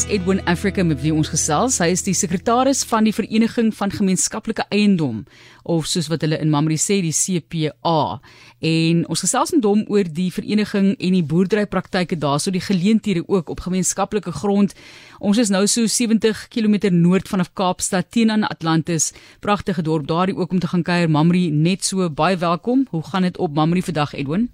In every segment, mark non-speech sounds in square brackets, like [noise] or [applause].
dis Edwin Africa met wie ons gesels. Hy is die sekretaris van die Vereniging van Gemeenskaplike Eiendom of soos wat hulle in Mamre sê die CPA. En ons gesels met hom oor die vereniging en die boerderypraktyke daarso die geleenthede ook op gemeenskaplike grond. Ons is nou so 70 km noord vanaf Kaapstad teenoor Atlantis. Pragtige dorp daardie ook om te gaan kuier. Mamre net so baie welkom. Hoe gaan dit op Mamre vandag Edwin?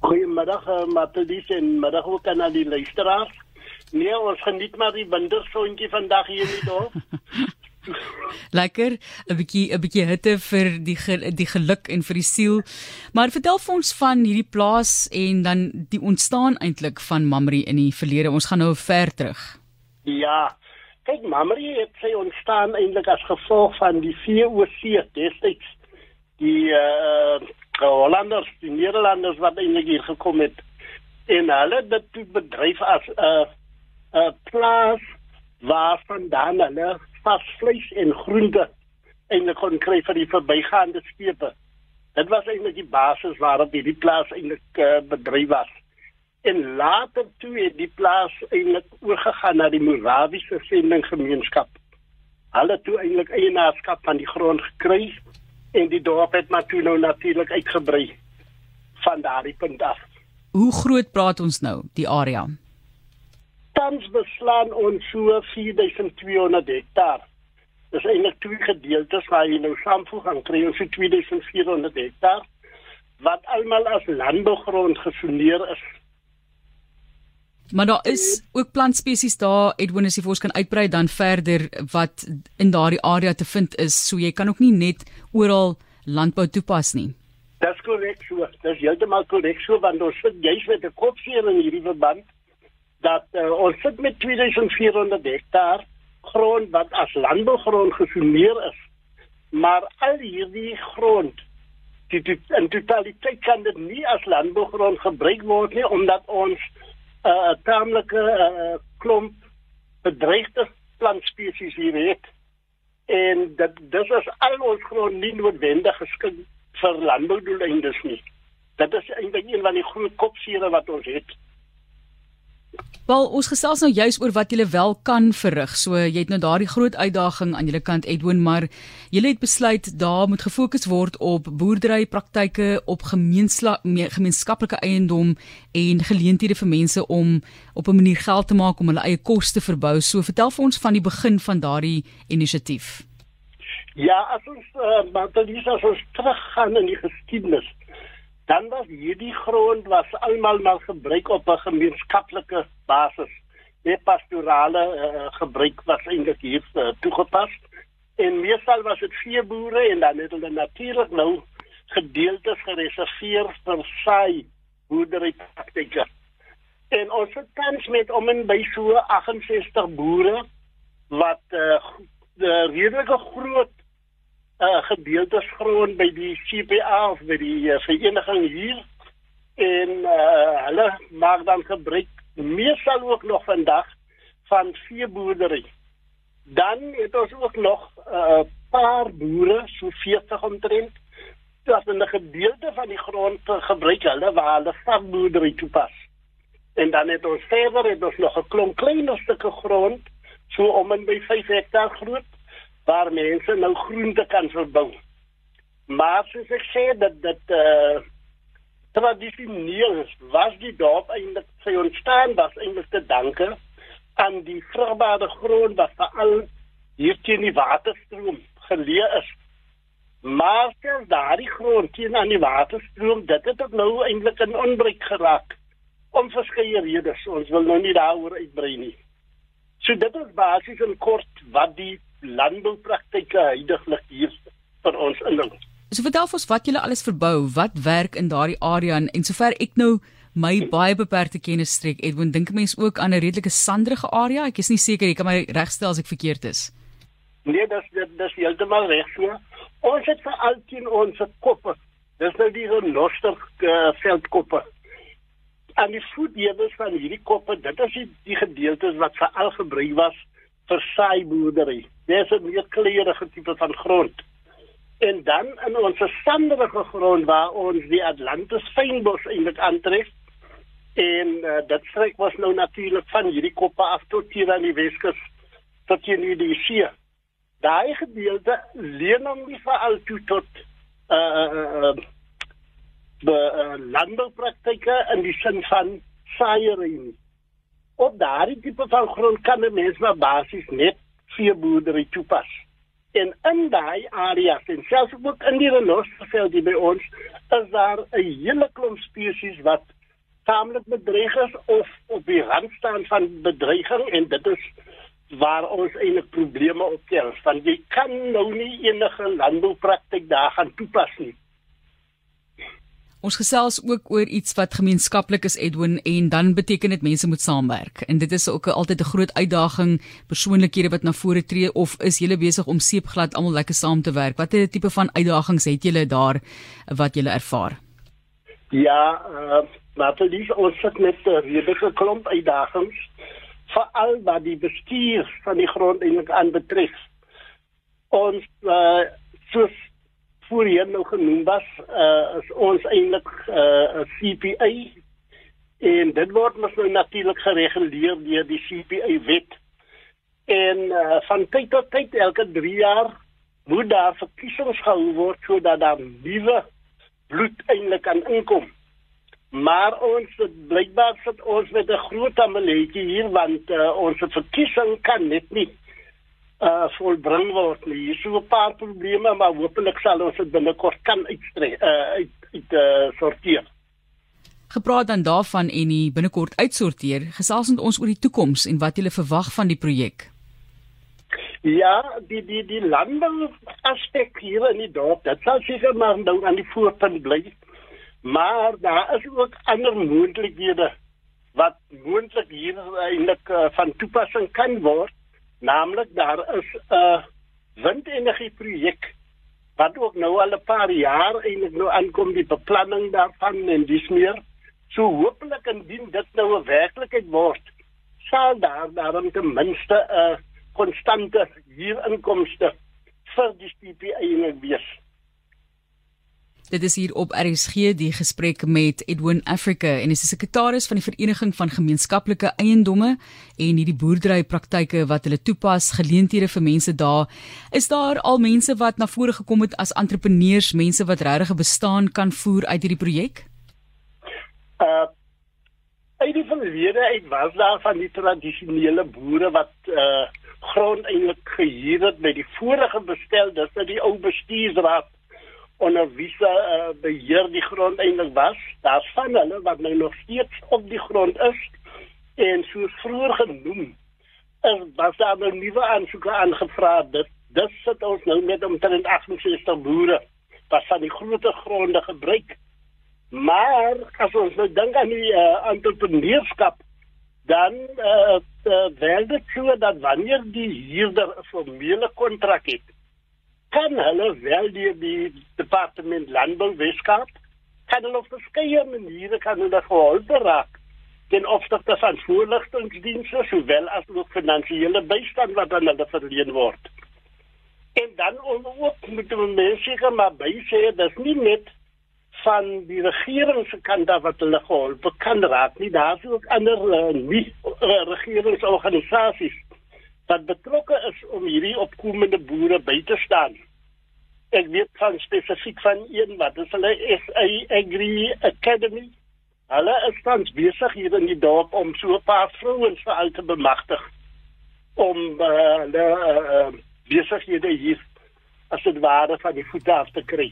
Goeiemiddag uh, Matthys en middag ook aan al die luisteraars. Nee, ons geniet maar die wintersondjie vandag hier in die dorp. [laughs] Lekker, 'n bietjie 'n bietjie hitte vir die die geluk en vir die siel. Maar vertel vir ons van hierdie plaas en dan die ontstaan eintlik van Mamre in die verlede. Ons gaan nou ver terug. Ja. Kyk, Mamre het sy ontstaan eintlik as gevolg van die VOC destyds. Die uh Hollanders, die Nederlanders wat eintlik hier gekom het en hulle dit bedryf as 'n uh, 'n plaas waar vandaan hulle vasvleis en groente eintlik kon kry vir die verbygaande skepe. Dit was eintlik die basis waarop hierdie plaas eintlik uh, bedryf was. En later toe het die plaas eintlik oorgegaan na die Morawiese sendinggemeenskap. Hulle toe eintlik eienaarskap van die grond gekry en die dorp het maar toe nou natuurlik uitgebrei van daardie punt af. Hoe groot praat ons nou die area? Tans beslaan ons so 4200 hektaar. Dis eintlik twee gedeeltes waar jy nou saamvoeg gaan kry ons 2400 hektaar wat almal as landbougrond gesoneer is. Maar daar is ook plantspesies daar Edwin as jy vir ons kan uitbrei dan verder wat in daardie area te vind is. So jy kan ook nie net oral landbou toepas nie. Dis korrek so. Dis heeltemal korrek so want ons sit juis met 'n kopseer in hierdie verband dat uh, ons sit met 2400 hektaar grond wat as landbougrond gefumeer is. Maar al hierdie grond die, die in totaliteit kan dit nie as landbougrond gebruik word nie omdat ons 'n uh, taamlike uh, klomp bedreigde plantspesies hier het. En dit dis is al ons grond nie noodwendig geskik vir landboudoeleindes nie. Dit is eintlik een van die groot kopsere wat ons het. Wel, ons gesels nou juis oor wat julle wel kan verrig. So jy het nou daardie groot uitdaging aan julle kant Edwin, maar julle het besluit daar moet gefokus word op boerderypraktyke, op gemeenskaplike eiendom en geleenthede vir mense om op 'n manier geld te maak om hulle eie kos te verbou. So vertel vir ons van die begin van daardie inisiatief. Ja, as ons uh, maar dit is as ons teruggaan in die geskiedenis dan was hierdie grond was almal maar gebruik op 'n gemeenskaplike basis. Die pastorale uh, gebruik was eintlik hier uh, toegepas. En meestal was dit veeboere en dan het hulle natuurlik nou gedeeltes gereserveer vir saai boerderypraktyke. En ons het tans met om en by so 68 boere wat uh, redelike groot uh, gedeeltes grond by die CPA of by die uh, vereniging hier en uh, hulle maak dan gebruik meestal ook nog vandag van veeboerdery. Dan het ons ook nog 'n uh, paar boere, so 40 omtrent, wat 'n gedeelte van die grond gebruik hulle waar hulle varkboerdery toepas. En dan het ons verder het ons nog 'n klomp kleiner stukke grond, so om en by 5 hektaar groot waar mense nou groente kan verbou. Maar soos ek sê dat dit eh uh, tradisioneel was die dorp eintlik sy ontstaan was eintlik te danke aan die vrugbare grond wat veral hier teen die waterstroom geleë is. Maar selfs daardie grond teen aan die waterstroom, dit het ook nou eintlik in onbruik geraak om verskeie redes. Ons wil nou nie daaroor uitbrei nie. So dit is basies in kort wat die landboupraktyke heidaglik hier vir ons inhou. So vertel ons wat julle alles verbou, wat werk in daardie area en, en sover ek nou my baie beperkte kennis strek, Edwin, dink mense ook aan 'n redelike sanderige area? Ek is nie seker jy kan my regstel as ek verkeerd is. Nee, dis dis heeltemal reg so. Ons het vir altyd ons koppe. Dis nou die noster uh, veldkoppe. En die voetjewels van hierdie koppe, dit is die, die gedeeltes wat vir al gebruik was vir saaiboerdery. Dis 'n meer kleurige tipe van grond. En dan in ons sanderige grond waar ons die Atlantis fynbos eintlik aantref, En uh, dit strek was nou natuurlik van hierdie koppe af tot hier aan die Weskus tot hier in die see. Daai gedeelte leen hom nie veral toe tot uh uh die uh, landboupraktyke in die sin van saaiery. Op daardie tipe van grond kan 'n mens maar basies net veeboerdery toepas. En in daai areas en selfs ook in die renosterveld by ons is daar 'n hele klomp spesies wat taamlik bedreig is of op die rand staan van bedreiging en dit is waar ons eintlik probleme optel want jy kan nou nie enige landboupraktyk daar gaan toepas nie. Ons gesels ook oor iets wat gemeenskaplik is Edwin en dan beteken dit mense moet saamwerk. En dit is ook altyd 'n groot uitdaging persoonlikhede wat na vore tree of is jy besig om seepglad almal lekker saam te werk? Watter tipe van uitdagings het jy daar wat jy ervaar? Ja, uh, is ons sit met 'n redelike klomp uitdagings veral wat die bestuur van die grond eintlik aanbetref. Ons uh, soos voorheen nou genoem was, uh, is ons eintlik uh, 'n uh, CPA en dit word mos nou natuurlik gereguleer deur die CPA wet. En uh, van tyd tot tyd elke 3 jaar moet daar verkiesings gehou word sodat daar nuwe bloed eintlik kan inkom. Maar ons blykbaar sit ons met 'n groot ameletjie hier want uh, ons verkiesing kan net nie uh volbring word nie. Hier is so 'n paar probleme, maar hopelik sal ons dit binnekort kan uitstrek uh uit uit uh, sorteer. Gepraat dan daarvan en die binnekort uitsorteer, gesels ons oor die toekoms en wat jy verwag van die projek. Ja, die die die landbou aspek hier in die dorp, dit sal seker maar nou aan die voorpunt bly. Maar daar is ook ander moontlikhede wat moontlik hier eintlik uh, van toepassing kan word Naamlik daar is 'n windenergie projek wat ook nou al 'n paar jaar eintlik nou aankom die beplanning daarvan en dis meer. So hopelik indien dit nou 'n werklikheid word, sal daar daarom ten minste 'n konstante huurinkomste vir die SPP wees. Dit is hier op RSG die gesprek met Edwin Africa en is die sekretaris van die Vereniging van Gemeenskaplike Eiendomme en hierdie boerderypraktyke wat hulle toepas, geleenthede vir mense daar. Is daar al mense wat na vore gekom het as entrepreneurs, mense wat regtig 'n bestaan kan voer uit hierdie projek? Uh uit die verlede uit was daar van die tradisionele boere wat uh grond eintlik gehuur het by die vorige bestel, dis die ou bestuursraad onder wie se uh, beheer die grond eintlik was. Daar's van hulle wat nou nog steeds op die grond is en soos vroeër genoem is was daar nou nuwe aansoek aangevra dit dis sit ons nou met omtrent 68 boere wat van die groot gronde gebruik. Maar as ons nou dink aan die uh, entrepreneurskap dan uh, uh, werk dit so dat wanneer die huurder 'n formele kontrak het kan hulle wel die, die departement landbou Weskaap kan hulle op verskeie maniere kan hulle geholpe raak ten opsigte van voorligtingdienste sowel as ook finansiële bystand wat aan hulle verleen word. En dan ook moet mense maar by sê dis nie net van die regering se kant af wat hulle geholpe kan raak nie, daar's ook ander uh, nie uh, regeringsorganisasies wat betrokke is om hierdie opkomende boere by te staan. Ek weet van spesifiek van een wat is hulle SA Agri Academy. Hulle is tans besig hier in die dorp om so 'n paar vrouens vir al te bemagtig om uh, hulle uh, besighede hier as dit ware van die voet af te kry.